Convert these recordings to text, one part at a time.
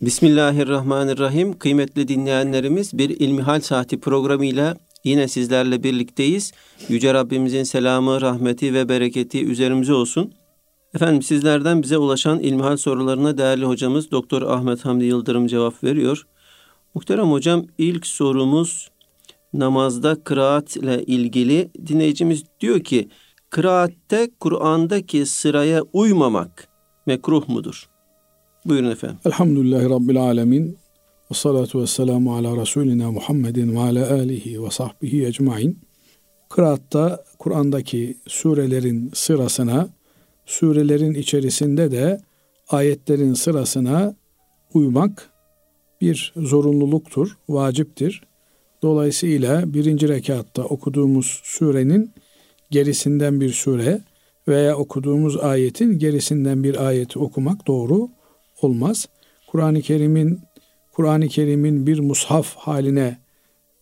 Bismillahirrahmanirrahim. Kıymetli dinleyenlerimiz bir İlmihal Saati programıyla yine sizlerle birlikteyiz. Yüce Rabbimizin selamı, rahmeti ve bereketi üzerimize olsun. Efendim sizlerden bize ulaşan ilmihal sorularına değerli hocamız Doktor Ahmet Hamdi Yıldırım cevap veriyor. Muhterem hocam ilk sorumuz namazda kıraat ile ilgili. Dinleyicimiz diyor ki kıraatte Kur'an'daki sıraya uymamak mekruh mudur? Buyurun efendim. Elhamdülillahi Rabbil Alemin. Ve salatu ve selamu ala Resulina Muhammedin ve ala alihi ve sahbihi ecmain. Kıraatta Kur'an'daki surelerin sırasına, surelerin içerisinde de ayetlerin sırasına uymak bir zorunluluktur, vaciptir. Dolayısıyla birinci rekatta okuduğumuz surenin gerisinden bir sure veya okuduğumuz ayetin gerisinden bir ayeti okumak doğru olmaz. Kur'an-ı Kerim'in Kur'an-ı Kerim'in bir mushaf haline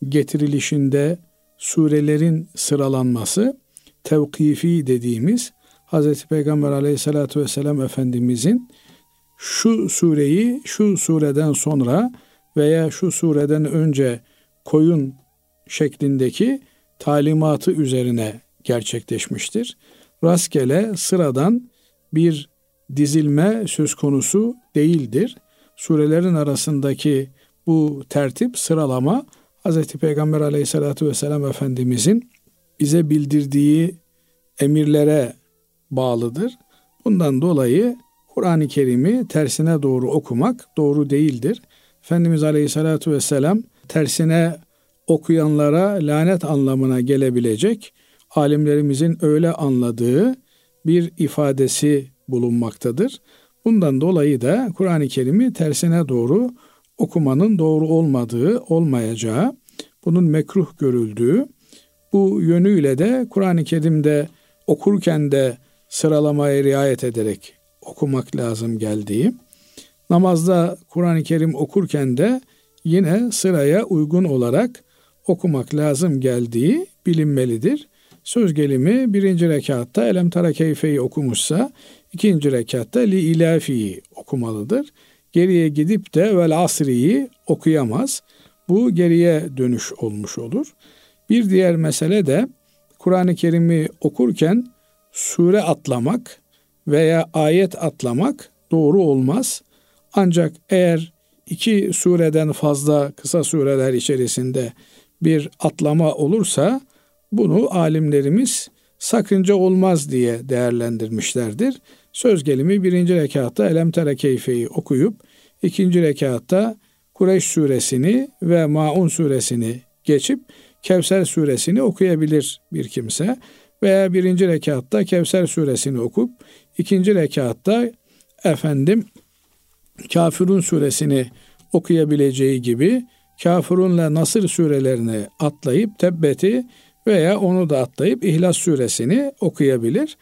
getirilişinde surelerin sıralanması tevkifi dediğimiz Hz. Peygamber aleyhissalatü vesselam Efendimizin şu sureyi şu sureden sonra veya şu sureden önce koyun şeklindeki talimatı üzerine gerçekleşmiştir. Rastgele sıradan bir dizilme söz konusu değildir. Surelerin arasındaki bu tertip, sıralama Hz. Peygamber aleyhissalatü vesselam Efendimizin bize bildirdiği emirlere bağlıdır. Bundan dolayı Kur'an-ı Kerim'i tersine doğru okumak doğru değildir. Efendimiz Aleyhisselatü Vesselam tersine okuyanlara lanet anlamına gelebilecek alimlerimizin öyle anladığı bir ifadesi bulunmaktadır. Bundan dolayı da Kur'an-ı Kerim'i tersine doğru okumanın doğru olmadığı, olmayacağı, bunun mekruh görüldüğü, bu yönüyle de Kur'an-ı Kerim'de okurken de sıralamaya riayet ederek okumak lazım geldiği, namazda Kur'an-ı Kerim okurken de yine sıraya uygun olarak okumak lazım geldiği bilinmelidir. Söz gelimi birinci rekatta Elem Tara Keyfe'yi okumuşsa ikinci rekatta Li ilafiyi okumalıdır. Geriye gidip de Vel Asri'yi okuyamaz. Bu geriye dönüş olmuş olur. Bir diğer mesele de Kur'an-ı Kerim'i okurken sure atlamak veya ayet atlamak doğru olmaz. Ancak eğer iki sureden fazla kısa sureler içerisinde bir atlama olursa bunu alimlerimiz sakınca olmaz diye değerlendirmişlerdir. Söz gelimi birinci rekatta Elem Tere Keyfe'yi okuyup ikinci rekatta Kureyş suresini ve Maun suresini geçip Kevser suresini okuyabilir bir kimse. Veya birinci rekatta Kevser suresini okup ikinci rekatta efendim Kafirun suresini okuyabileceği gibi Kafirunla Nasır surelerini atlayıp Tebbeti veya onu da atlayıp İhlas suresini okuyabilir.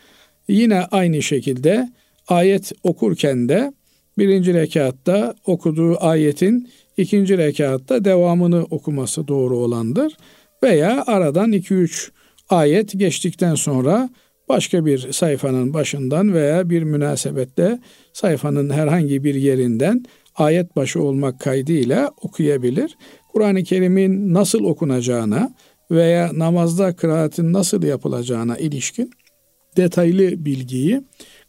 Yine aynı şekilde ayet okurken de birinci rekatta okuduğu ayetin ikinci rekatta devamını okuması doğru olandır. Veya aradan 2-3 ayet geçtikten sonra başka bir sayfanın başından veya bir münasebetle sayfanın herhangi bir yerinden ayet başı olmak kaydıyla okuyabilir. Kur'an-ı Kerim'in nasıl okunacağına veya namazda kıraatin nasıl yapılacağına ilişkin detaylı bilgiyi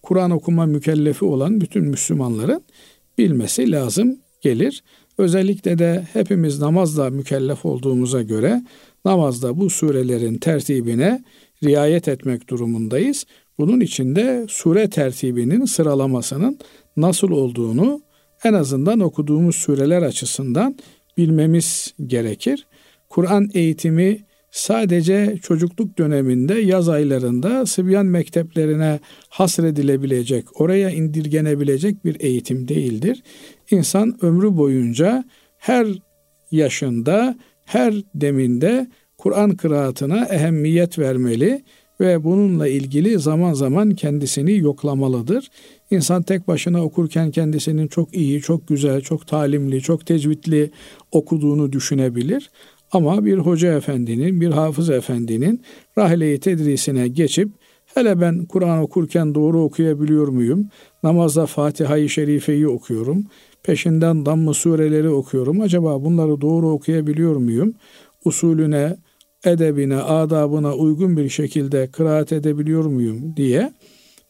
Kur'an okuma mükellefi olan bütün Müslümanların bilmesi lazım gelir. Özellikle de hepimiz namazla mükellef olduğumuza göre namazda bu surelerin tertibine riayet etmek durumundayız. Bunun için de sure tertibinin sıralamasının nasıl olduğunu en azından okuduğumuz sureler açısından bilmemiz gerekir. Kur'an eğitimi sadece çocukluk döneminde yaz aylarında Sıbyan mekteplerine hasredilebilecek, oraya indirgenebilecek bir eğitim değildir. İnsan ömrü boyunca her yaşında, her deminde Kur'an kıraatına ehemmiyet vermeli ve bununla ilgili zaman zaman kendisini yoklamalıdır. İnsan tek başına okurken kendisinin çok iyi, çok güzel, çok talimli, çok tecvidli okuduğunu düşünebilir. Ama bir hoca efendinin, bir hafız efendinin rahle-i tedrisine geçip hele ben Kur'an okurken doğru okuyabiliyor muyum? Namazda Fatiha-i Şerife'yi okuyorum. peşinden dammı sureleri okuyorum. Acaba bunları doğru okuyabiliyor muyum? Usulüne, edebine, adabına uygun bir şekilde kıraat edebiliyor muyum diye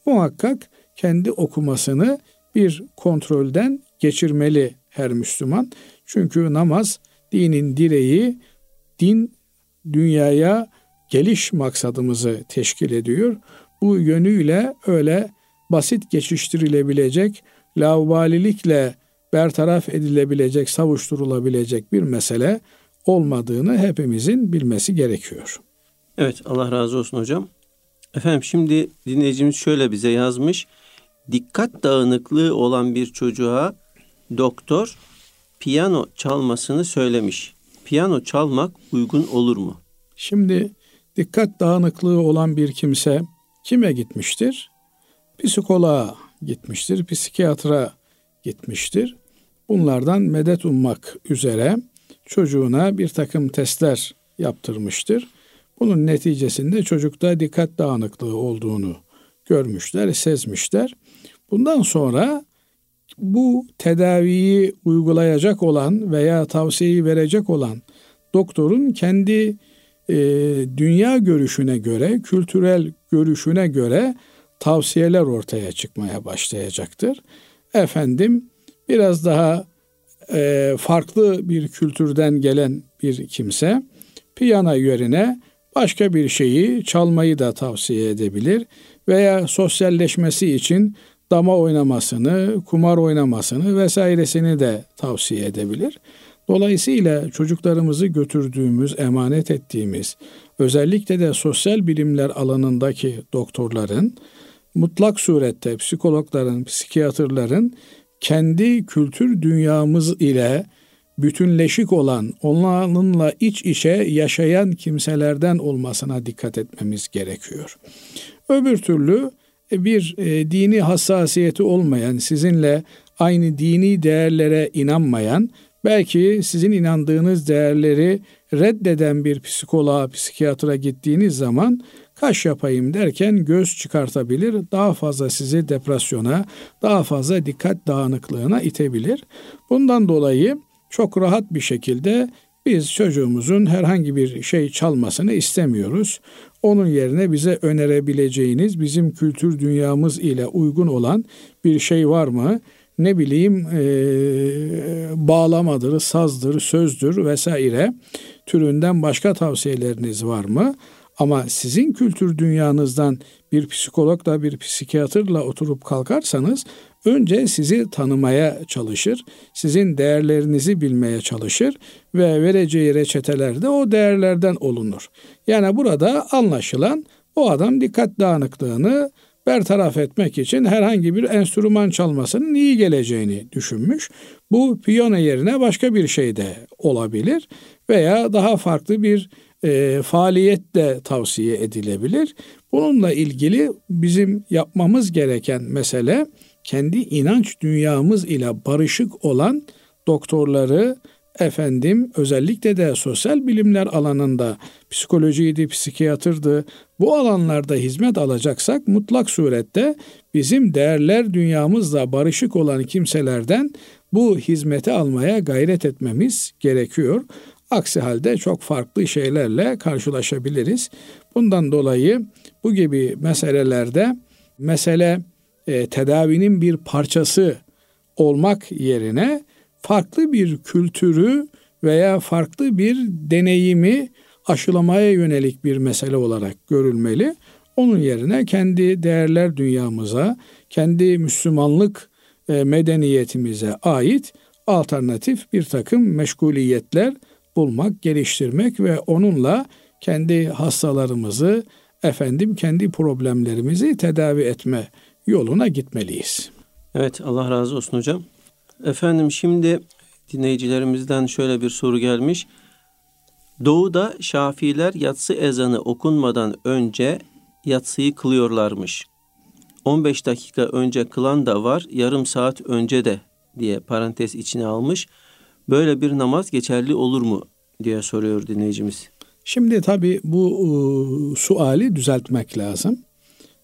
muhakkak kendi okumasını bir kontrolden geçirmeli her Müslüman. Çünkü namaz dinin direği, din dünyaya geliş maksadımızı teşkil ediyor. Bu yönüyle öyle basit geçiştirilebilecek, laubalilikle bertaraf edilebilecek, savuşturulabilecek bir mesele olmadığını hepimizin bilmesi gerekiyor. Evet Allah razı olsun hocam. Efendim şimdi dinleyicimiz şöyle bize yazmış. Dikkat dağınıklığı olan bir çocuğa doktor piyano çalmasını söylemiş. Piyano çalmak uygun olur mu? Şimdi dikkat dağınıklığı olan bir kimse kime gitmiştir? Psikoloğa gitmiştir, psikiyatra gitmiştir. Bunlardan medet ummak üzere çocuğuna bir takım testler yaptırmıştır. Bunun neticesinde çocukta dikkat dağınıklığı olduğunu görmüşler, sezmişler. Bundan sonra bu tedaviyi uygulayacak olan veya tavsiyeyi verecek olan doktorun kendi e, dünya görüşüne göre, kültürel görüşüne göre tavsiyeler ortaya çıkmaya başlayacaktır. Efendim biraz daha e, farklı bir kültürden gelen bir kimse piyano yerine başka bir şeyi çalmayı da tavsiye edebilir veya sosyalleşmesi için dama oynamasını, kumar oynamasını vesairesini de tavsiye edebilir. Dolayısıyla çocuklarımızı götürdüğümüz, emanet ettiğimiz, özellikle de sosyal bilimler alanındaki doktorların, mutlak surette psikologların, psikiyatrların kendi kültür dünyamız ile bütünleşik olan, onlarla iç içe yaşayan kimselerden olmasına dikkat etmemiz gerekiyor. Öbür türlü bir e, dini hassasiyeti olmayan, sizinle aynı dini değerlere inanmayan, belki sizin inandığınız değerleri reddeden bir psikoloğa, psikiyatra gittiğiniz zaman kaş yapayım derken göz çıkartabilir. Daha fazla sizi depresyona, daha fazla dikkat dağınıklığına itebilir. Bundan dolayı çok rahat bir şekilde biz çocuğumuzun herhangi bir şey çalmasını istemiyoruz. Onun yerine bize önerebileceğiniz bizim kültür dünyamız ile uygun olan bir şey var mı? Ne bileyim e, bağlamadır, sazdır, sözdür vesaire türünden başka tavsiyeleriniz var mı? Ama sizin kültür dünyanızdan bir psikologla bir psikiyatrla oturup kalkarsanız önce sizi tanımaya çalışır, sizin değerlerinizi bilmeye çalışır ve vereceği reçetelerde o değerlerden olunur. Yani burada anlaşılan o adam dikkat dağınıklığını bertaraf etmek için herhangi bir enstrüman çalmasının iyi geleceğini düşünmüş. Bu piyano yerine başka bir şey de olabilir veya daha farklı bir e, faaliyet de tavsiye edilebilir. Bununla ilgili bizim yapmamız gereken mesele kendi inanç dünyamız ile barışık olan doktorları, efendim özellikle de sosyal bilimler alanında psikolojiydi, psikiyatrdı bu alanlarda hizmet alacaksak mutlak surette bizim değerler dünyamızla barışık olan kimselerden bu hizmeti almaya gayret etmemiz gerekiyor. Aksi halde çok farklı şeylerle karşılaşabiliriz. Bundan dolayı bu gibi meselelerde mesele e, tedavinin bir parçası olmak yerine farklı bir kültürü veya farklı bir deneyimi aşılamaya yönelik bir mesele olarak görülmeli. Onun yerine kendi değerler dünyamıza, kendi Müslümanlık e, medeniyetimize ait alternatif bir takım meşguliyetler bulmak, geliştirmek ve onunla kendi hastalarımızı, efendim kendi problemlerimizi tedavi etme yoluna gitmeliyiz. Evet Allah razı olsun hocam. Efendim şimdi dinleyicilerimizden şöyle bir soru gelmiş. Doğuda Şafiler yatsı ezanı okunmadan önce yatsıyı kılıyorlarmış. 15 dakika önce kılan da var, yarım saat önce de diye parantez içine almış. Böyle bir namaz geçerli olur mu diye soruyor dinleyicimiz. Şimdi tabi bu e, suali düzeltmek lazım.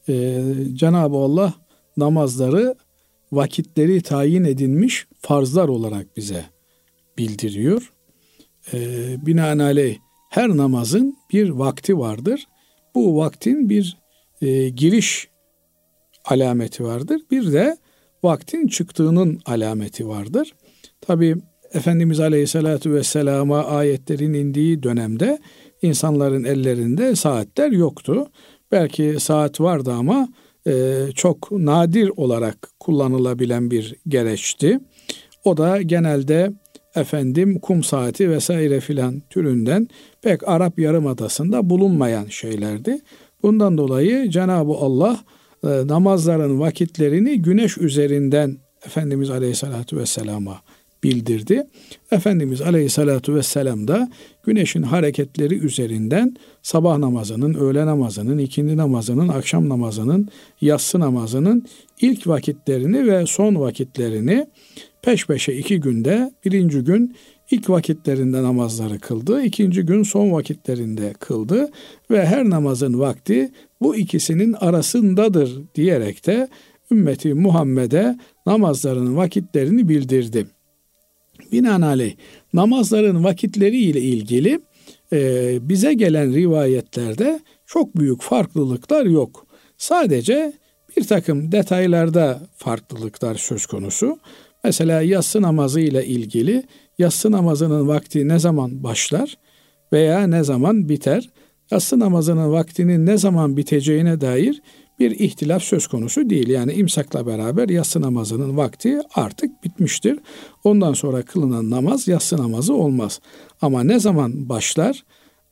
Ee, Cenab-ı Allah namazları vakitleri tayin edilmiş farzlar olarak bize bildiriyor. E, binaenaleyh her namazın bir vakti vardır. Bu vaktin bir e, giriş alameti vardır. Bir de vaktin çıktığının alameti vardır. Tabi Efendimiz Aleyhisselatü Vesselam'a ayetlerin indiği dönemde insanların ellerinde saatler yoktu. Belki saat vardı ama e, çok nadir olarak kullanılabilen bir gereçti. O da genelde efendim kum saati vesaire filan türünden pek Arap Yarımadası'nda bulunmayan şeylerdi. Bundan dolayı Cenab-ı Allah e, namazların vakitlerini güneş üzerinden Efendimiz Aleyhisselatü Vesselam'a bildirdi. Efendimiz Aleyhisselatü Vesselam da güneşin hareketleri üzerinden sabah namazının, öğle namazının, ikindi namazının, akşam namazının, yatsı namazının ilk vakitlerini ve son vakitlerini peş peşe iki günde birinci gün ilk vakitlerinde namazları kıldı, ikinci gün son vakitlerinde kıldı ve her namazın vakti bu ikisinin arasındadır diyerek de ümmeti Muhammed'e namazların vakitlerini bildirdi. Binaenaleyh namazların vakitleri ile ilgili e, bize gelen rivayetlerde çok büyük farklılıklar yok. Sadece bir takım detaylarda farklılıklar söz konusu. Mesela yatsı namazı ile ilgili yatsı namazının vakti ne zaman başlar veya ne zaman biter? Yatsı namazının vaktinin ne zaman biteceğine dair bir ihtilaf söz konusu değil. Yani imsakla beraber yatsı namazının vakti artık bitmiştir. Ondan sonra kılınan namaz yatsı namazı olmaz. Ama ne zaman başlar?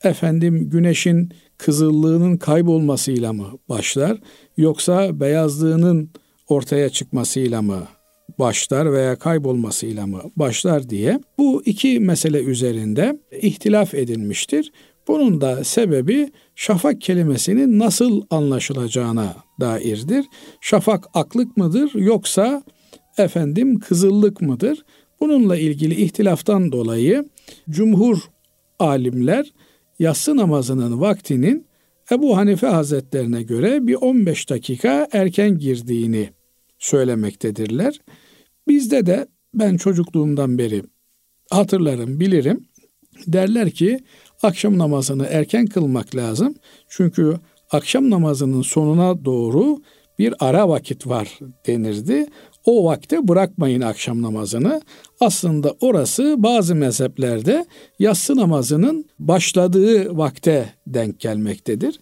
Efendim güneşin kızıllığının kaybolmasıyla mı başlar? Yoksa beyazlığının ortaya çıkmasıyla mı başlar veya kaybolmasıyla mı başlar diye bu iki mesele üzerinde ihtilaf edilmiştir. Bunun da sebebi şafak kelimesinin nasıl anlaşılacağına dairdir. Şafak aklık mıdır yoksa efendim kızıllık mıdır? Bununla ilgili ihtilaftan dolayı cumhur alimler yatsı namazının vaktinin Ebu Hanife Hazretlerine göre bir 15 dakika erken girdiğini söylemektedirler. Bizde de ben çocukluğumdan beri hatırlarım, bilirim. Derler ki akşam namazını erken kılmak lazım. Çünkü akşam namazının sonuna doğru bir ara vakit var denirdi. O vakte bırakmayın akşam namazını. Aslında orası bazı mezheplerde yatsı namazının başladığı vakte denk gelmektedir.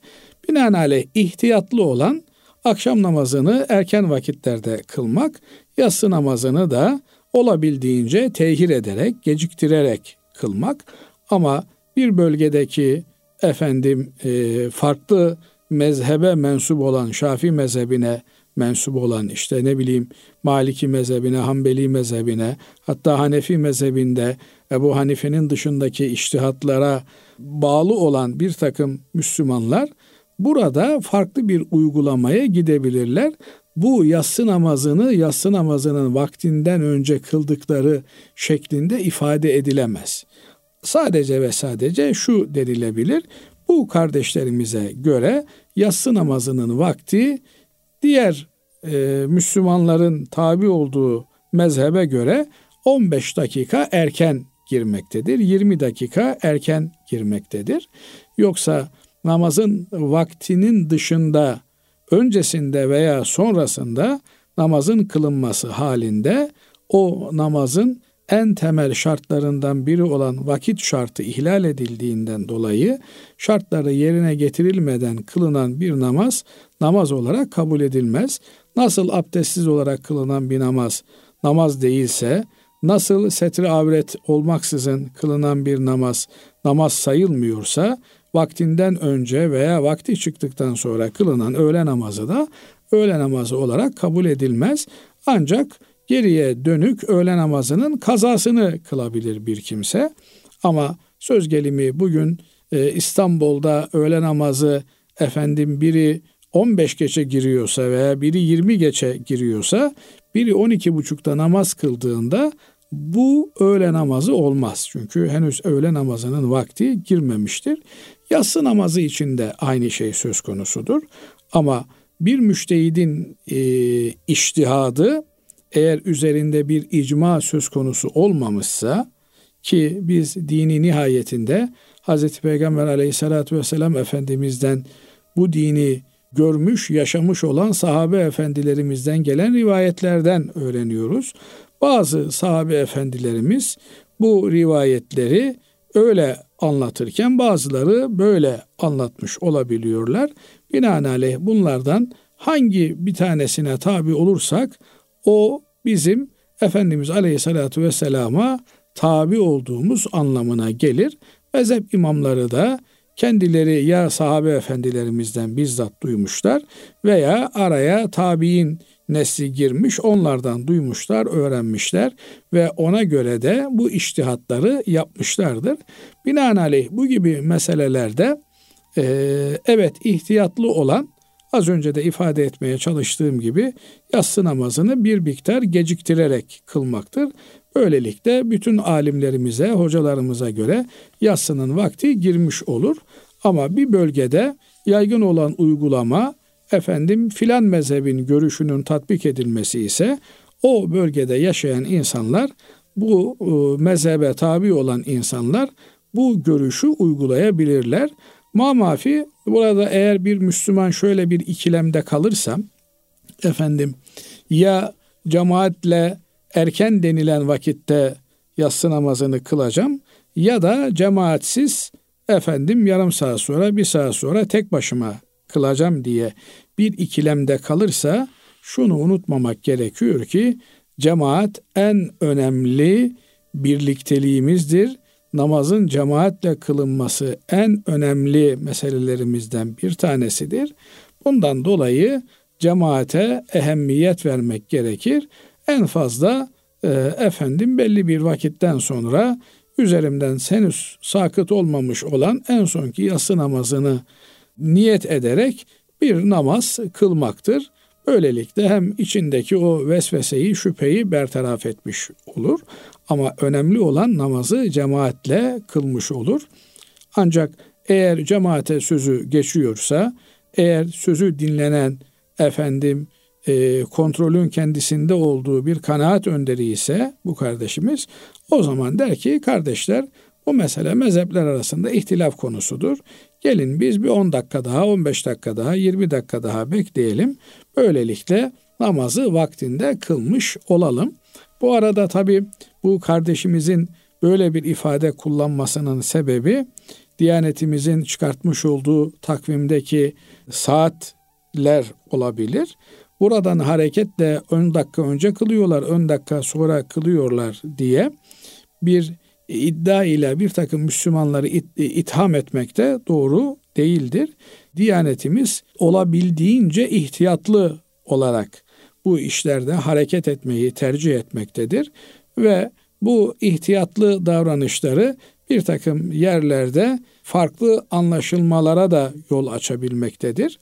Binaenaleyh ihtiyatlı olan akşam namazını erken vakitlerde kılmak, yatsı namazını da olabildiğince tehir ederek, geciktirerek kılmak. Ama bir bölgedeki efendim e, farklı mezhebe mensup olan Şafi mezhebine mensup olan işte ne bileyim Maliki mezhebine, Hanbeli mezhebine hatta Hanefi mezhebinde Ebu Hanife'nin dışındaki iştihatlara bağlı olan bir takım Müslümanlar burada farklı bir uygulamaya gidebilirler. Bu yatsı namazını yatsı namazının vaktinden önce kıldıkları şeklinde ifade edilemez sadece ve sadece şu denilebilir. Bu kardeşlerimize göre yatsı namazının vakti diğer e, Müslümanların tabi olduğu mezhebe göre 15 dakika erken girmektedir. 20 dakika erken girmektedir. Yoksa namazın vaktinin dışında öncesinde veya sonrasında namazın kılınması halinde o namazın en temel şartlarından biri olan vakit şartı ihlal edildiğinden dolayı şartları yerine getirilmeden kılınan bir namaz namaz olarak kabul edilmez. Nasıl abdestsiz olarak kılınan bir namaz namaz değilse, nasıl setri avret olmaksızın kılınan bir namaz namaz sayılmıyorsa, vaktinden önce veya vakti çıktıktan sonra kılınan öğle namazı da öğle namazı olarak kabul edilmez. Ancak geriye dönük öğle namazının kazasını kılabilir bir kimse. Ama söz gelimi bugün e, İstanbul'da öğle namazı efendim biri 15 geçe giriyorsa veya biri 20 geçe giriyorsa biri 12 buçukta namaz kıldığında bu öğle namazı olmaz. Çünkü henüz öğle namazının vakti girmemiştir. Yatsı namazı için de aynı şey söz konusudur. Ama bir müştehidin e, iştihadı eğer üzerinde bir icma söz konusu olmamışsa ki biz dini nihayetinde Hz. Peygamber aleyhissalatü vesselam Efendimiz'den bu dini görmüş, yaşamış olan sahabe efendilerimizden gelen rivayetlerden öğreniyoruz. Bazı sahabe efendilerimiz bu rivayetleri öyle anlatırken bazıları böyle anlatmış olabiliyorlar. Binaenaleyh bunlardan hangi bir tanesine tabi olursak o bizim Efendimiz Aleyhisselatü Vesselam'a tabi olduğumuz anlamına gelir. Mezhep imamları da kendileri ya sahabe efendilerimizden bizzat duymuşlar veya araya tabi'in nesli girmiş onlardan duymuşlar, öğrenmişler ve ona göre de bu iştihatları yapmışlardır. Binaenaleyh bu gibi meselelerde e, evet ihtiyatlı olan az önce de ifade etmeye çalıştığım gibi yatsı namazını bir miktar geciktirerek kılmaktır. Böylelikle bütün alimlerimize, hocalarımıza göre yatsının vakti girmiş olur. Ama bir bölgede yaygın olan uygulama efendim filan mezhebin görüşünün tatbik edilmesi ise o bölgede yaşayan insanlar bu e, mezhebe tabi olan insanlar bu görüşü uygulayabilirler. Mamafi burada eğer bir Müslüman şöyle bir ikilemde kalırsa efendim ya cemaatle erken denilen vakitte yatsı namazını kılacağım ya da cemaatsiz efendim yarım saat sonra bir saat sonra tek başıma kılacağım diye bir ikilemde kalırsa şunu unutmamak gerekiyor ki cemaat en önemli birlikteliğimizdir. Namazın cemaatle kılınması en önemli meselelerimizden bir tanesidir. Bundan dolayı cemaate ehemmiyet vermek gerekir. En fazla e, efendim belli bir vakitten sonra üzerimden henüz sakıt olmamış olan en sonki yatsı namazını niyet ederek bir namaz kılmaktır. Böylelikle hem içindeki o vesveseyi, şüpheyi bertaraf etmiş olur. Ama önemli olan namazı cemaatle kılmış olur. Ancak eğer cemaate sözü geçiyorsa, eğer sözü dinlenen efendim e, kontrolün kendisinde olduğu bir kanaat önderi ise bu kardeşimiz o zaman der ki kardeşler bu mesele mezhepler arasında ihtilaf konusudur. Gelin biz bir 10 dakika daha, 15 dakika daha, 20 dakika daha bekleyelim. Böylelikle namazı vaktinde kılmış olalım. Bu arada tabi bu kardeşimizin böyle bir ifade kullanmasının sebebi Diyanetimizin çıkartmış olduğu takvimdeki saatler olabilir. Buradan hareketle 10 dakika önce kılıyorlar, 10 dakika sonra kılıyorlar diye bir iddia ile bir takım Müslümanları it, itham etmek de doğru değildir. Diyanetimiz olabildiğince ihtiyatlı olarak bu işlerde hareket etmeyi tercih etmektedir ve bu ihtiyatlı davranışları bir takım yerlerde farklı anlaşılmalara da yol açabilmektedir.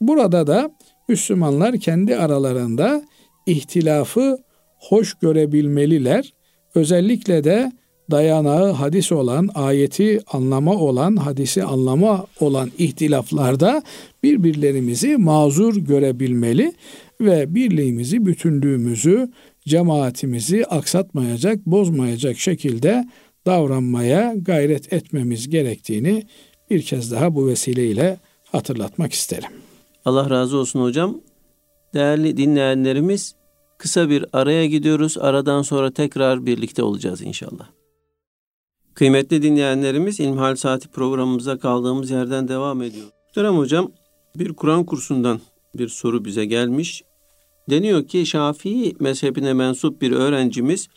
Burada da Müslümanlar kendi aralarında ihtilafı hoş görebilmeliler. Özellikle de dayanağı hadis olan, ayeti anlama olan, hadisi anlama olan ihtilaflarda birbirlerimizi mazur görebilmeli ve birliğimizi, bütünlüğümüzü, cemaatimizi aksatmayacak, bozmayacak şekilde davranmaya gayret etmemiz gerektiğini bir kez daha bu vesileyle hatırlatmak isterim. Allah razı olsun hocam. Değerli dinleyenlerimiz kısa bir araya gidiyoruz. Aradan sonra tekrar birlikte olacağız inşallah. Kıymetli dinleyenlerimiz İlmihal Saati programımıza kaldığımız yerden devam ediyor. Muhterem hocam bir Kur'an kursundan bir soru bize gelmiş. Deniyor ki Şafii mezhebine mensup bir öğrencimiz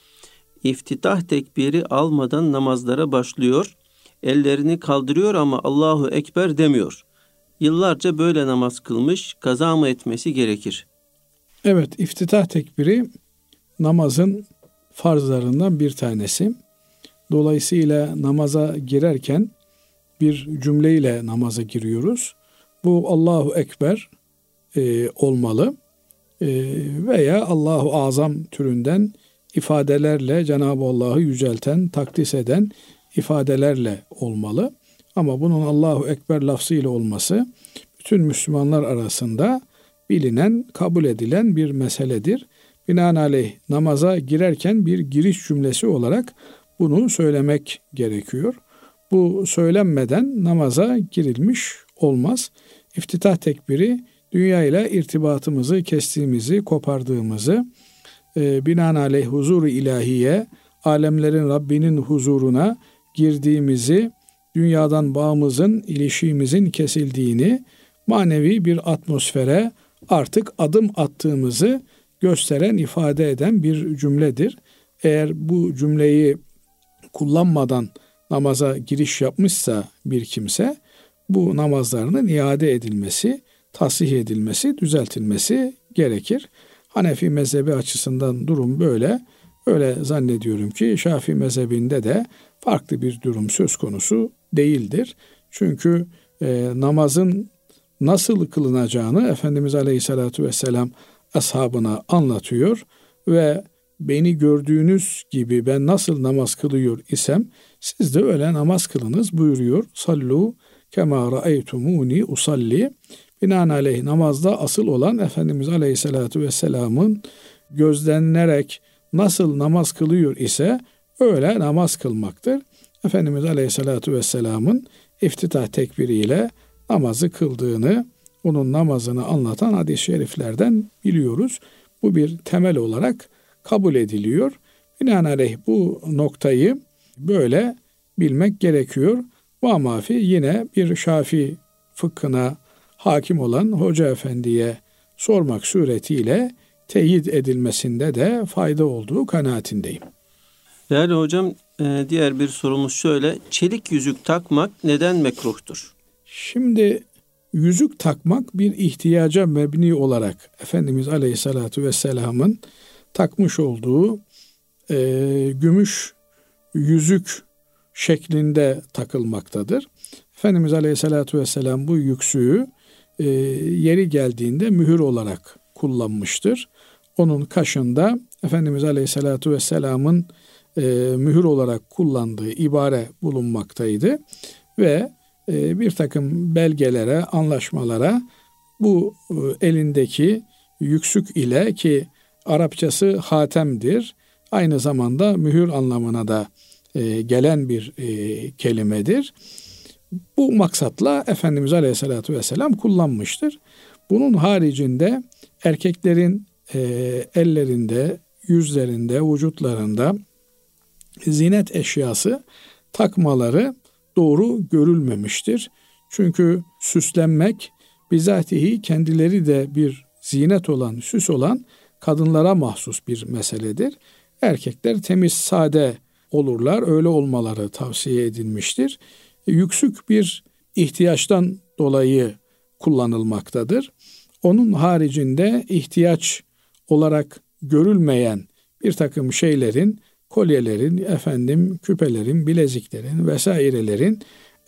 iftitah tekbiri almadan namazlara başlıyor. Ellerini kaldırıyor ama Allahu Ekber demiyor. Yıllarca böyle namaz kılmış, kaza mı etmesi gerekir? Evet, iftitah tekbiri namazın farzlarından bir tanesi. Dolayısıyla namaza girerken bir cümleyle namaza giriyoruz. Bu Allahu Ekber e, olmalı e, veya Allahu Azam türünden ifadelerle Cenab-ı Allah'ı yücelten, takdis eden ifadelerle olmalı. Ama bunun Allahu Ekber lafzıyla olması bütün Müslümanlar arasında bilinen, kabul edilen bir meseledir. binaenaleyh namaza girerken bir giriş cümlesi olarak bunu söylemek gerekiyor. Bu söylenmeden namaza girilmiş olmaz. İftitah tekbiri dünya ile irtibatımızı kestiğimizi, kopardığımızı, e, binaenaleyh huzuru ilahiye, alemlerin Rabbinin huzuruna girdiğimizi, dünyadan bağımızın, ilişiğimizin kesildiğini, manevi bir atmosfere artık adım attığımızı gösteren, ifade eden bir cümledir. Eğer bu cümleyi kullanmadan namaza giriş yapmışsa bir kimse bu namazlarının iade edilmesi, tasih edilmesi, düzeltilmesi gerekir. Hanefi mezhebi açısından durum böyle. Öyle zannediyorum ki Şafii mezhebinde de farklı bir durum söz konusu değildir. Çünkü e, namazın nasıl kılınacağını Efendimiz Aleyhisselatü Vesselam ashabına anlatıyor ve beni gördüğünüz gibi ben nasıl namaz kılıyor isem siz de öyle namaz kılınız buyuruyor. Sallu kema ra'eytumuni usalli. Binaenaleyh namazda asıl olan Efendimiz Aleyhisselatü Vesselam'ın gözlenerek nasıl namaz kılıyor ise öyle namaz kılmaktır. Efendimiz Aleyhisselatü Vesselam'ın iftitah tekbiriyle namazı kıldığını, onun namazını anlatan hadis-i şeriflerden biliyoruz. Bu bir temel olarak kabul ediliyor. Binaenaleyh bu noktayı böyle bilmek gerekiyor. Vamafi yine bir Şafi fıkhına hakim olan Hoca Efendi'ye sormak suretiyle teyit edilmesinde de fayda olduğu kanaatindeyim. Değerli hocam e, diğer bir sorumuz şöyle. Çelik yüzük takmak neden mekruhtur? Şimdi yüzük takmak bir ihtiyaca mebni olarak Efendimiz Aleyhisselatü Vesselam'ın takmış olduğu e, gümüş yüzük şeklinde takılmaktadır. Efendimiz Aleyhisselatü Vesselam bu yüksüğü e, yeri geldiğinde mühür olarak kullanmıştır. Onun kaşında Efendimiz Aleyhisselatü Vesselam'ın e, mühür olarak kullandığı ibare bulunmaktaydı ve e, bir takım belgelere, anlaşmalara bu e, elindeki yüksük ile ki Arapçası hatemdir. Aynı zamanda mühür anlamına da e, gelen bir e, kelimedir. Bu maksatla Efendimiz Aleyhisselatü Vesselam kullanmıştır. Bunun haricinde erkeklerin e, ellerinde, yüzlerinde, vücutlarında zinet eşyası takmaları doğru görülmemiştir. Çünkü süslenmek bizatihi kendileri de bir zinet olan, süs olan kadınlara mahsus bir meseledir. Erkekler temiz, sade olurlar. Öyle olmaları tavsiye edilmiştir. Yüksük bir ihtiyaçtan dolayı kullanılmaktadır. Onun haricinde ihtiyaç olarak görülmeyen bir takım şeylerin, kolyelerin, efendim küpelerin, bileziklerin vesairelerin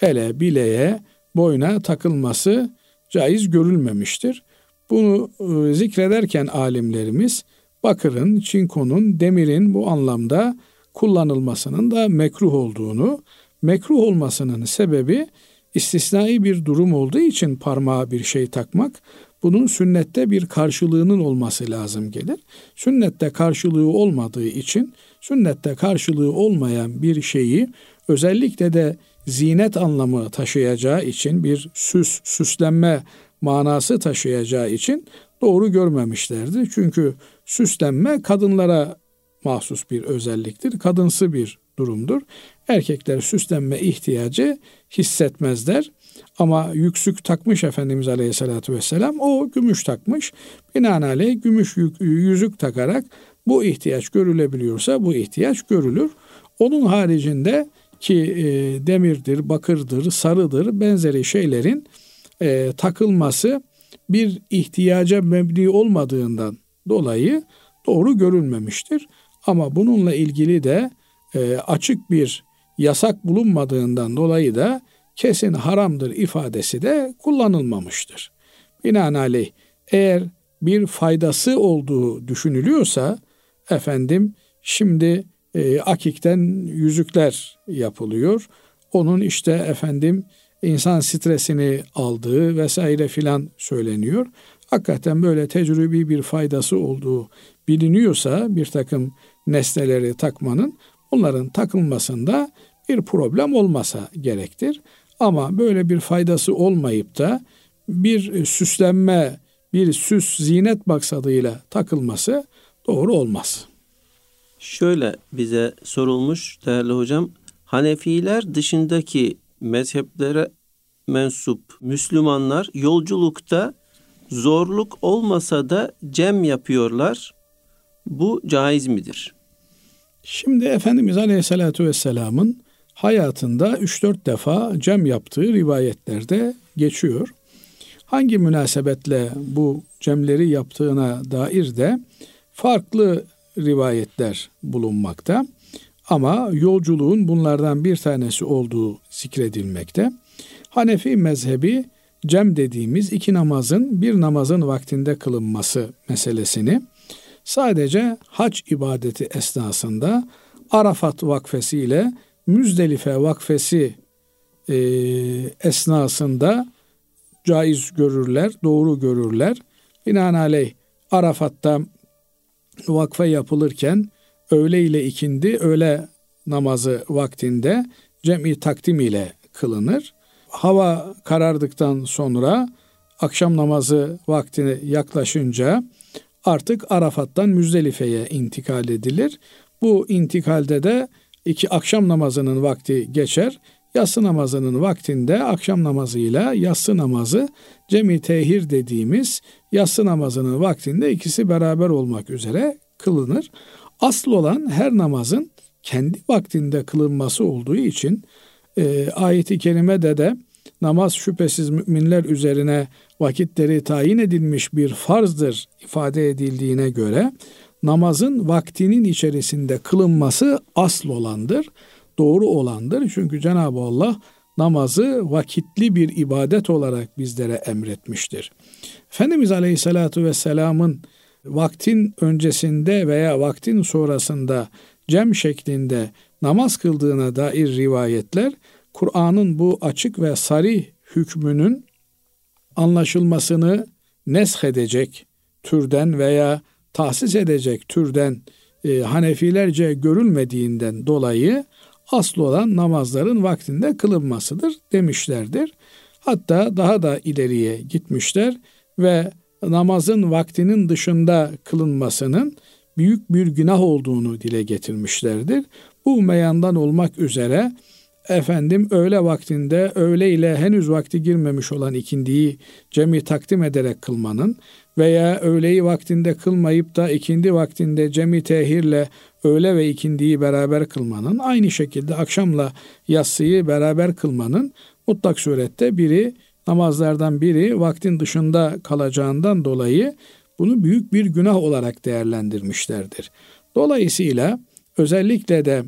ele, bileğe, boyna takılması caiz görülmemiştir. Bunu e, zikrederken alimlerimiz bakırın, çinkonun, demirin bu anlamda kullanılmasının da mekruh olduğunu, mekruh olmasının sebebi istisnai bir durum olduğu için parmağa bir şey takmak, bunun sünnette bir karşılığının olması lazım gelir. Sünnette karşılığı olmadığı için, sünnette karşılığı olmayan bir şeyi özellikle de zinet anlamı taşıyacağı için bir süs, süslenme manası taşıyacağı için doğru görmemişlerdi. Çünkü süslenme kadınlara mahsus bir özelliktir. Kadınsı bir durumdur. Erkekler süslenme ihtiyacı hissetmezler. Ama yüksük takmış Efendimiz Aleyhisselatü Vesselam o gümüş takmış. Binaenaleyh gümüş yüzük takarak bu ihtiyaç görülebiliyorsa bu ihtiyaç görülür. Onun haricinde ki e, demirdir, bakırdır, sarıdır benzeri şeylerin e, takılması bir ihtiyaca mebni olmadığından dolayı doğru görülmemiştir. Ama bununla ilgili de e, açık bir yasak bulunmadığından dolayı da kesin haramdır ifadesi de kullanılmamıştır. Binaenaleyh eğer bir faydası olduğu düşünülüyorsa efendim şimdi e, akikten yüzükler yapılıyor. Onun işte efendim insan stresini aldığı vesaire filan söyleniyor. hakikaten böyle tecrübi bir faydası olduğu biliniyorsa bir takım nesneleri takmanın onların takılmasında bir problem olmasa gerektir. Ama böyle bir faydası olmayıp da bir süslenme, bir süs zinet maksadıyla takılması doğru olmaz. Şöyle bize sorulmuş değerli hocam. Hanefiler dışındaki mezheplere mensup Müslümanlar yolculukta zorluk olmasa da cem yapıyorlar. Bu caiz midir? Şimdi Efendimiz Aleyhisselatü Vesselam'ın hayatında 3-4 defa cem yaptığı rivayetlerde geçiyor. Hangi münasebetle bu cemleri yaptığına dair de farklı rivayetler bulunmakta. Ama yolculuğun bunlardan bir tanesi olduğu zikredilmekte. Hanefi mezhebi cem dediğimiz iki namazın bir namazın vaktinde kılınması meselesini sadece hac ibadeti esnasında Arafat vakfesi ile Müzdelife vakfesi e, esnasında caiz görürler, doğru görürler. Binaenaleyh Arafat'ta vakfe yapılırken öğle ile ikindi, öğle namazı vaktinde cem'i takdim ile kılınır. Hava karardıktan sonra akşam namazı vaktine yaklaşınca artık Arafat'tan Müzdelife'ye intikal edilir. Bu intikalde de iki akşam namazının vakti geçer. Yatsı namazının vaktinde akşam namazıyla yatsı namazı cemi tehir dediğimiz yatsı namazının vaktinde ikisi beraber olmak üzere kılınır. Asıl olan her namazın kendi vaktinde kılınması olduğu için e, ayeti kerimede de namaz şüphesiz müminler üzerine vakitleri tayin edilmiş bir farzdır ifade edildiğine göre namazın vaktinin içerisinde kılınması asıl olandır, doğru olandır. Çünkü Cenab-ı Allah namazı vakitli bir ibadet olarak bizlere emretmiştir. Efendimiz Aleyhisselatü Vesselam'ın vaktin öncesinde veya vaktin sonrasında cem şeklinde namaz kıldığına dair rivayetler Kur'an'ın bu açık ve sarih hükmünün anlaşılmasını nesh edecek türden veya tahsis edecek türden e, Hanefilerce görülmediğinden dolayı asıl olan namazların vaktinde kılınmasıdır demişlerdir. Hatta daha da ileriye gitmişler ve namazın vaktinin dışında kılınmasının büyük bir günah olduğunu dile getirmişlerdir. Bu meyandan olmak üzere efendim öğle vaktinde öğle ile henüz vakti girmemiş olan ikindiyi cemi takdim ederek kılmanın veya öğleyi vaktinde kılmayıp da ikindi vaktinde cemi tehirle öğle ve ikindiyi beraber kılmanın aynı şekilde akşamla yatsıyı beraber kılmanın mutlak surette biri namazlardan biri vaktin dışında kalacağından dolayı bunu büyük bir günah olarak değerlendirmişlerdir. Dolayısıyla özellikle de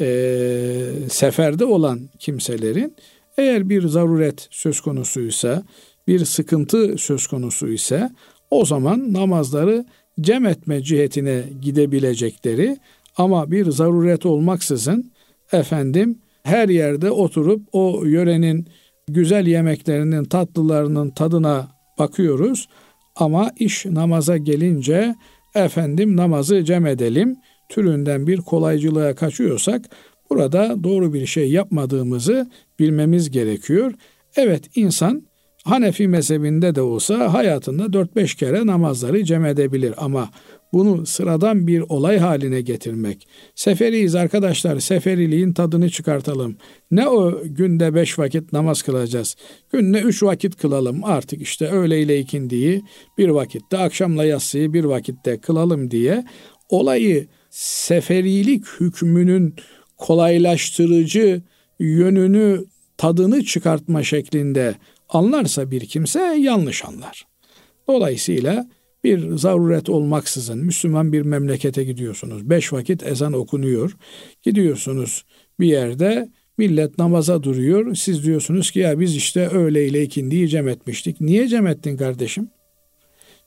e, seferde olan kimselerin eğer bir zaruret söz konusuysa, bir sıkıntı söz konusu ise o zaman namazları cem etme cihetine gidebilecekleri ama bir zaruret olmaksızın efendim her yerde oturup o yörenin güzel yemeklerinin tatlılarının tadına bakıyoruz. Ama iş namaza gelince efendim namazı cem edelim. Türünden bir kolaycılığa kaçıyorsak burada doğru bir şey yapmadığımızı bilmemiz gerekiyor. Evet insan Hanefi mezhebinde de olsa hayatında 4-5 kere namazları cem edebilir. Ama bunu sıradan bir olay haline getirmek. Seferiyiz arkadaşlar, seferiliğin tadını çıkartalım. Ne o günde beş vakit namaz kılacağız. Günde üç vakit kılalım artık işte öğle ikindiyi bir vakitte, akşamla yatsıyı bir vakitte kılalım diye olayı seferilik hükmünün kolaylaştırıcı yönünü tadını çıkartma şeklinde anlarsa bir kimse yanlış anlar. Dolayısıyla bir zaruret olmaksızın Müslüman bir memlekete gidiyorsunuz. Beş vakit ezan okunuyor. Gidiyorsunuz bir yerde millet namaza duruyor. Siz diyorsunuz ki ya biz işte öğle ile ikindiyi cem etmiştik. Niye cem ettin kardeşim?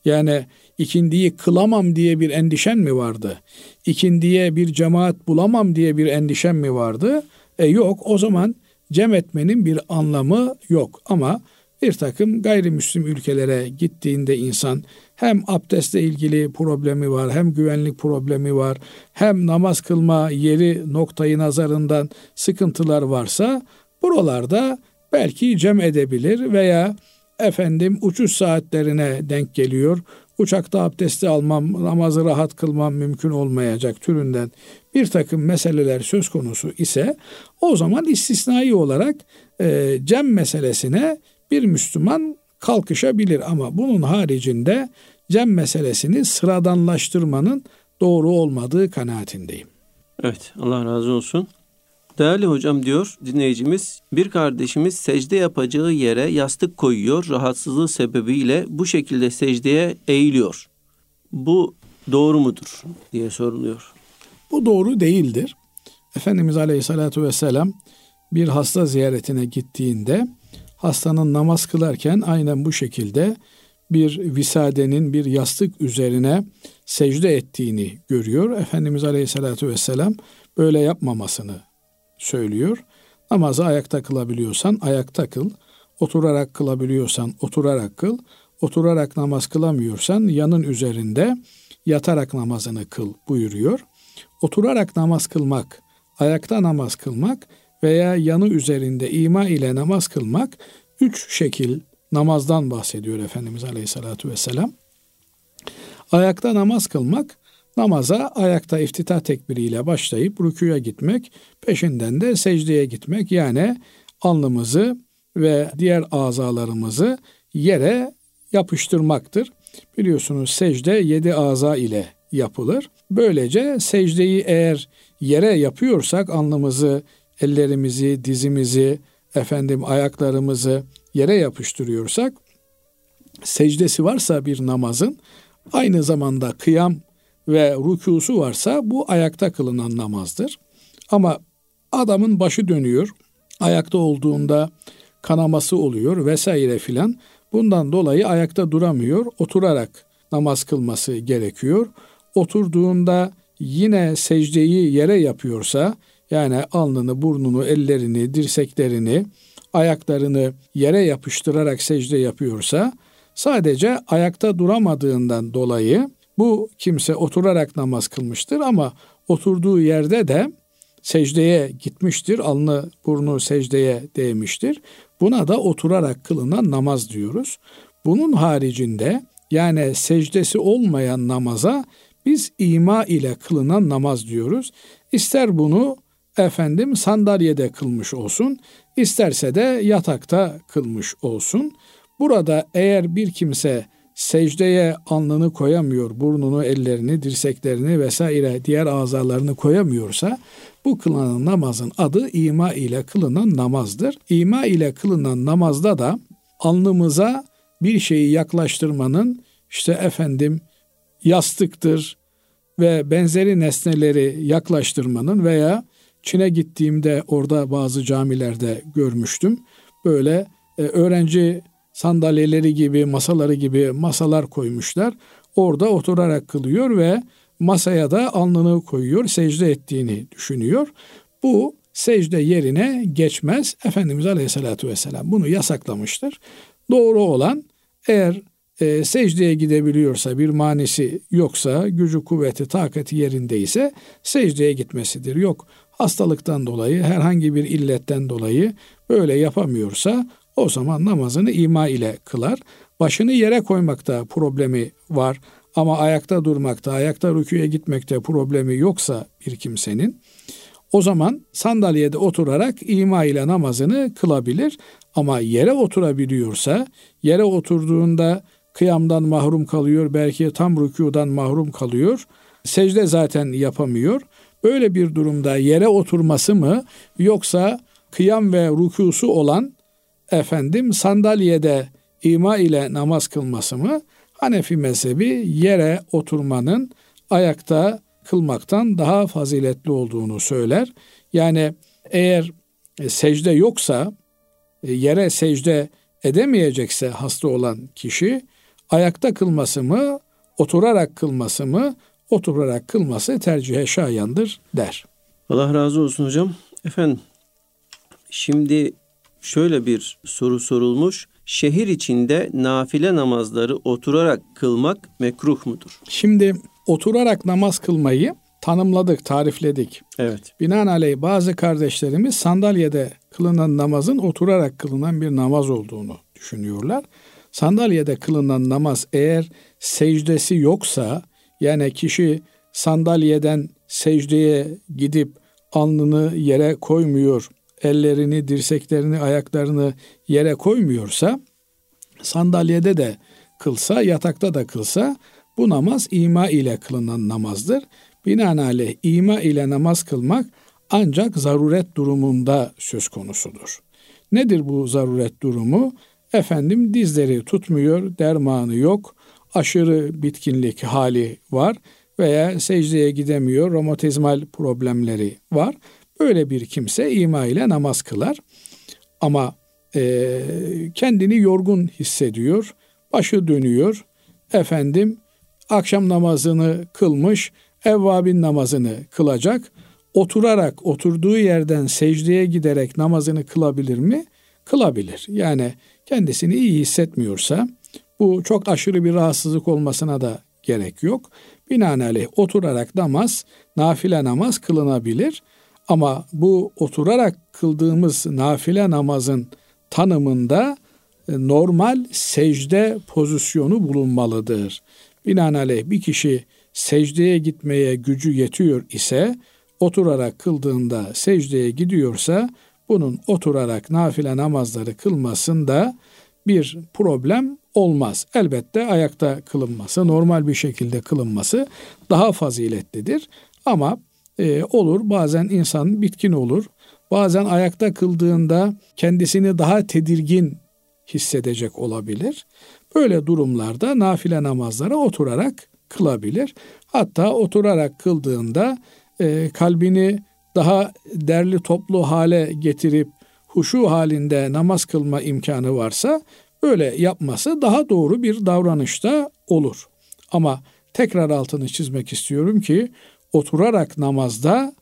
Yani ikindiyi kılamam diye bir endişen mi vardı? İkindiye bir cemaat bulamam diye bir endişen mi vardı? E yok o zaman cem etmenin bir anlamı yok. Ama bir takım gayrimüslim ülkelere gittiğinde insan hem abdestle ilgili problemi var, hem güvenlik problemi var, hem namaz kılma yeri noktayı nazarından sıkıntılar varsa buralarda belki cem edebilir veya efendim uçuş saatlerine denk geliyor. Uçakta abdesti almam, namazı rahat kılmam mümkün olmayacak türünden bir takım meseleler söz konusu ise o zaman istisnai olarak e, cem meselesine bir Müslüman kalkışabilir ama bunun haricinde cem meselesini sıradanlaştırmanın doğru olmadığı kanaatindeyim. Evet Allah razı olsun. Değerli hocam diyor dinleyicimiz bir kardeşimiz secde yapacağı yere yastık koyuyor rahatsızlığı sebebiyle bu şekilde secdeye eğiliyor. Bu doğru mudur diye soruluyor. Bu doğru değildir. Efendimiz Aleyhisselatü Vesselam bir hasta ziyaretine gittiğinde hastanın namaz kılarken aynen bu şekilde bir visadenin bir yastık üzerine secde ettiğini görüyor. Efendimiz Aleyhisselatü Vesselam böyle yapmamasını söylüyor. Namazı ayakta kılabiliyorsan ayakta kıl. Oturarak kılabiliyorsan oturarak kıl. Oturarak namaz kılamıyorsan yanın üzerinde yatarak namazını kıl buyuruyor. Oturarak namaz kılmak, ayakta namaz kılmak veya yanı üzerinde ima ile namaz kılmak üç şekil namazdan bahsediyor Efendimiz Aleyhisselatü Vesselam. Ayakta namaz kılmak namaza ayakta iftitah tekbiriyle başlayıp rüküye gitmek, peşinden de secdeye gitmek yani alnımızı ve diğer azalarımızı yere yapıştırmaktır. Biliyorsunuz secde yedi aza ile yapılır. Böylece secdeyi eğer yere yapıyorsak alnımızı, ellerimizi, dizimizi, efendim ayaklarımızı yere yapıştırıyorsak secdesi varsa bir namazın aynı zamanda kıyam ve rükusu varsa bu ayakta kılınan namazdır. Ama adamın başı dönüyor, ayakta olduğunda kanaması oluyor vesaire filan. Bundan dolayı ayakta duramıyor, oturarak namaz kılması gerekiyor. Oturduğunda yine secdeyi yere yapıyorsa yani alnını, burnunu, ellerini, dirseklerini, ayaklarını yere yapıştırarak secde yapıyorsa sadece ayakta duramadığından dolayı bu kimse oturarak namaz kılmıştır ama oturduğu yerde de secdeye gitmiştir. Alnı burnu secdeye değmiştir. Buna da oturarak kılınan namaz diyoruz. Bunun haricinde yani secdesi olmayan namaza biz ima ile kılınan namaz diyoruz. İster bunu efendim sandalyede kılmış olsun, isterse de yatakta kılmış olsun. Burada eğer bir kimse secdeye alnını koyamıyor, burnunu, ellerini, dirseklerini vesaire diğer azalarını koyamıyorsa bu kılınan namazın adı ima ile kılınan namazdır. İma ile kılınan namazda da alnımıza bir şeyi yaklaştırmanın işte efendim yastıktır ve benzeri nesneleri yaklaştırmanın veya Çin'e gittiğimde orada bazı camilerde görmüştüm. Böyle e, öğrenci sandalyeleri gibi, masaları gibi masalar koymuşlar. Orada oturarak kılıyor ve masaya da alnını koyuyor, secde ettiğini düşünüyor. Bu secde yerine geçmez. Efendimiz Aleyhisselatü Vesselam bunu yasaklamıştır. Doğru olan eğer e, secdeye gidebiliyorsa bir manisi yoksa gücü kuvveti takati yerindeyse secdeye gitmesidir. Yok hastalıktan dolayı herhangi bir illetten dolayı böyle yapamıyorsa o zaman namazını ima ile kılar. Başını yere koymakta problemi var ama ayakta durmakta, ayakta rüküye gitmekte problemi yoksa bir kimsenin o zaman sandalyede oturarak ima ile namazını kılabilir. Ama yere oturabiliyorsa, yere oturduğunda kıyamdan mahrum kalıyor, belki tam rükudan mahrum kalıyor. Secde zaten yapamıyor. Böyle bir durumda yere oturması mı yoksa kıyam ve rükusu olan efendim sandalyede ima ile namaz kılması mı? Hanefi mezhebi yere oturmanın ayakta kılmaktan daha faziletli olduğunu söyler. Yani eğer e, secde yoksa, e, yere secde edemeyecekse hasta olan kişi ayakta kılması mı, oturarak kılması mı, oturarak kılması tercihe şayandır der. Allah razı olsun hocam. Efendim şimdi şöyle bir soru sorulmuş. şehir içinde nafile namazları oturarak kılmak mekruh mudur? Şimdi oturarak namaz kılmayı tanımladık, tarifledik. Evet. Binaenaleyh bazı kardeşlerimiz sandalyede kılınan namazın oturarak kılınan bir namaz olduğunu düşünüyorlar. Sandalyede kılınan namaz eğer secdesi yoksa yani kişi sandalyeden secdeye gidip alnını yere koymuyor, ellerini, dirseklerini, ayaklarını yere koymuyorsa sandalyede de kılsa, yatakta da kılsa bu namaz ima ile kılınan namazdır. Binaenaleyh ima ile namaz kılmak ancak zaruret durumunda söz konusudur. Nedir bu zaruret durumu? Efendim dizleri tutmuyor, dermanı yok, aşırı bitkinlik hali var veya secdeye gidemiyor, romatizmal problemleri var. Böyle bir kimse ima ile namaz kılar. Ama e, kendini yorgun hissediyor, başı dönüyor. Efendim akşam namazını kılmış, evvabin namazını kılacak. Oturarak, oturduğu yerden secdeye giderek namazını kılabilir mi? Kılabilir. Yani kendisini iyi hissetmiyorsa bu çok aşırı bir rahatsızlık olmasına da gerek yok. Binaenaleyh oturarak namaz, nafile namaz kılınabilir. Ama bu oturarak kıldığımız nafile namazın tanımında e, normal secde pozisyonu bulunmalıdır. Binaenaleyh bir kişi secdeye gitmeye gücü yetiyor ise oturarak kıldığında secdeye gidiyorsa bunun oturarak nafile namazları kılmasında bir problem olmaz. Elbette ayakta kılınması, normal bir şekilde kılınması daha faziletlidir. Ama e, olur bazen insan bitkin olur. Bazen ayakta kıldığında kendisini daha tedirgin hissedecek olabilir. Böyle durumlarda nafile namazlara oturarak kılabilir. Hatta oturarak kıldığında e, kalbini daha derli toplu hale getirip huşu halinde namaz kılma imkanı varsa böyle yapması daha doğru bir davranışta olur. Ama tekrar altını çizmek istiyorum ki oturarak namazda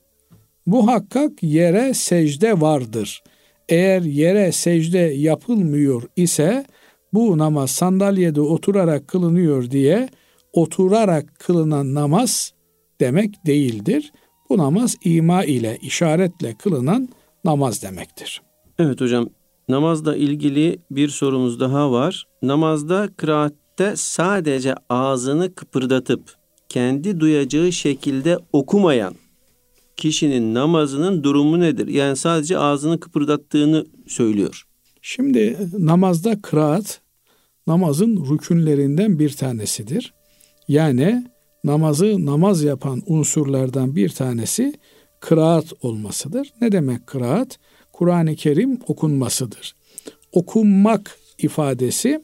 muhakkak yere secde vardır. Eğer yere secde yapılmıyor ise bu namaz sandalyede oturarak kılınıyor diye oturarak kılınan namaz demek değildir. Bu namaz ima ile, işaretle kılınan namaz demektir. Evet hocam, namazla ilgili bir sorumuz daha var. Namazda kıraatte sadece ağzını kıpırdatıp kendi duyacağı şekilde okumayan kişinin namazının durumu nedir? Yani sadece ağzını kıpırdattığını söylüyor. Şimdi namazda kıraat namazın rükünlerinden bir tanesidir. Yani namazı namaz yapan unsurlardan bir tanesi kıraat olmasıdır. Ne demek kıraat? Kur'an-ı Kerim okunmasıdır. Okunmak ifadesi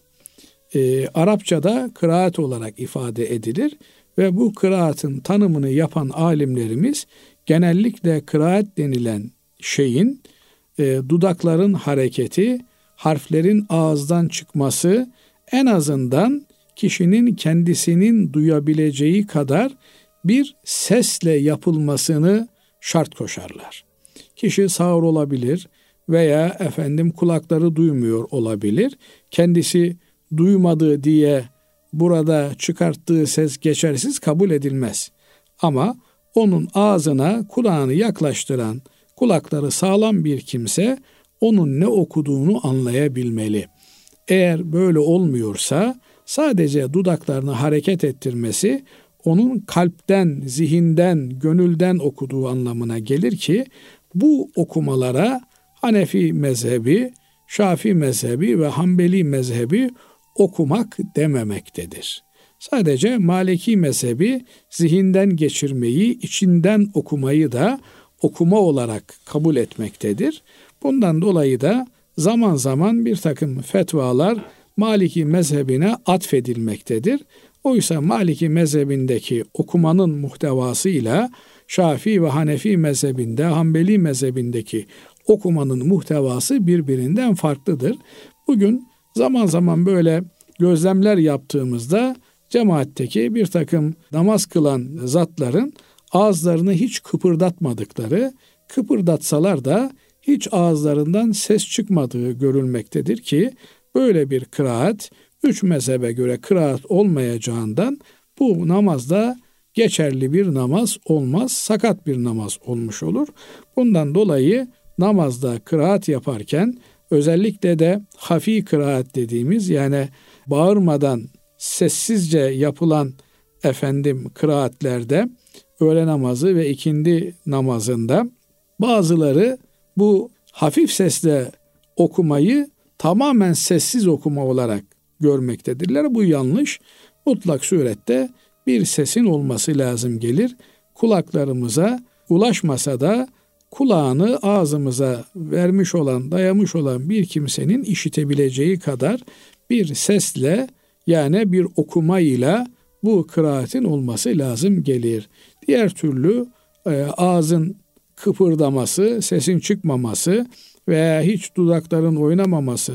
e, Arapçada kıraat olarak ifade edilir ve bu kıraatın tanımını yapan alimlerimiz genellikle kıraat denilen şeyin e, dudakların hareketi, harflerin ağızdan çıkması en azından kişinin kendisinin duyabileceği kadar bir sesle yapılmasını şart koşarlar. Kişi sağır olabilir veya efendim kulakları duymuyor olabilir. Kendisi duymadı diye burada çıkarttığı ses geçersiz kabul edilmez. Ama onun ağzına kulağını yaklaştıran, kulakları sağlam bir kimse onun ne okuduğunu anlayabilmeli. Eğer böyle olmuyorsa sadece dudaklarını hareket ettirmesi onun kalpten, zihinden, gönülden okuduğu anlamına gelir ki bu okumalara Hanefi mezhebi, Şafi mezhebi ve Hanbeli mezhebi okumak dememektedir. Sadece Maliki mezhebi zihinden geçirmeyi, içinden okumayı da okuma olarak kabul etmektedir. Bundan dolayı da zaman zaman bir takım fetvalar Maliki mezhebine atfedilmektedir. Oysa Maliki mezhebindeki okumanın muhtevasıyla Şafii ve Hanefi mezhebinde, Hanbeli mezhebindeki okumanın muhtevası birbirinden farklıdır. Bugün zaman zaman böyle gözlemler yaptığımızda cemaatteki bir takım namaz kılan zatların ağızlarını hiç kıpırdatmadıkları, kıpırdatsalar da hiç ağızlarından ses çıkmadığı görülmektedir ki böyle bir kıraat üç mezhebe göre kıraat olmayacağından bu namazda geçerli bir namaz olmaz, sakat bir namaz olmuş olur. Bundan dolayı namazda kıraat yaparken özellikle de hafi kıraat dediğimiz yani bağırmadan sessizce yapılan efendim kıraatlerde öğle namazı ve ikindi namazında bazıları bu hafif sesle okumayı tamamen sessiz okuma olarak görmektedirler. Bu yanlış. Mutlak surette bir sesin olması lazım gelir. Kulaklarımıza ulaşmasa da kulağını ağzımıza vermiş olan, dayamış olan bir kimsenin işitebileceği kadar bir sesle yani bir okumayla bu kıraatin olması lazım gelir. Diğer türlü e, ağzın kıpırdaması, sesin çıkmaması veya hiç dudakların oynamaması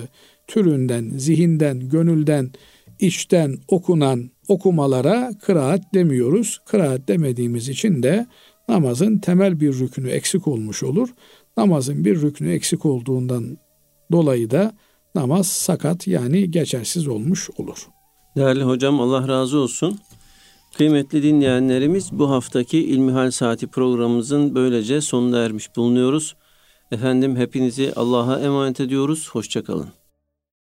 türünden, zihinden, gönülden, içten okunan okumalara kıraat demiyoruz. Kıraat demediğimiz için de namazın temel bir rükünü eksik olmuş olur. Namazın bir rükünü eksik olduğundan dolayı da namaz sakat yani geçersiz olmuş olur. Değerli hocam Allah razı olsun. Kıymetli dinleyenlerimiz bu haftaki İlmihal Saati programımızın böylece sonuna ermiş bulunuyoruz. Efendim hepinizi Allah'a emanet ediyoruz. Hoşçakalın.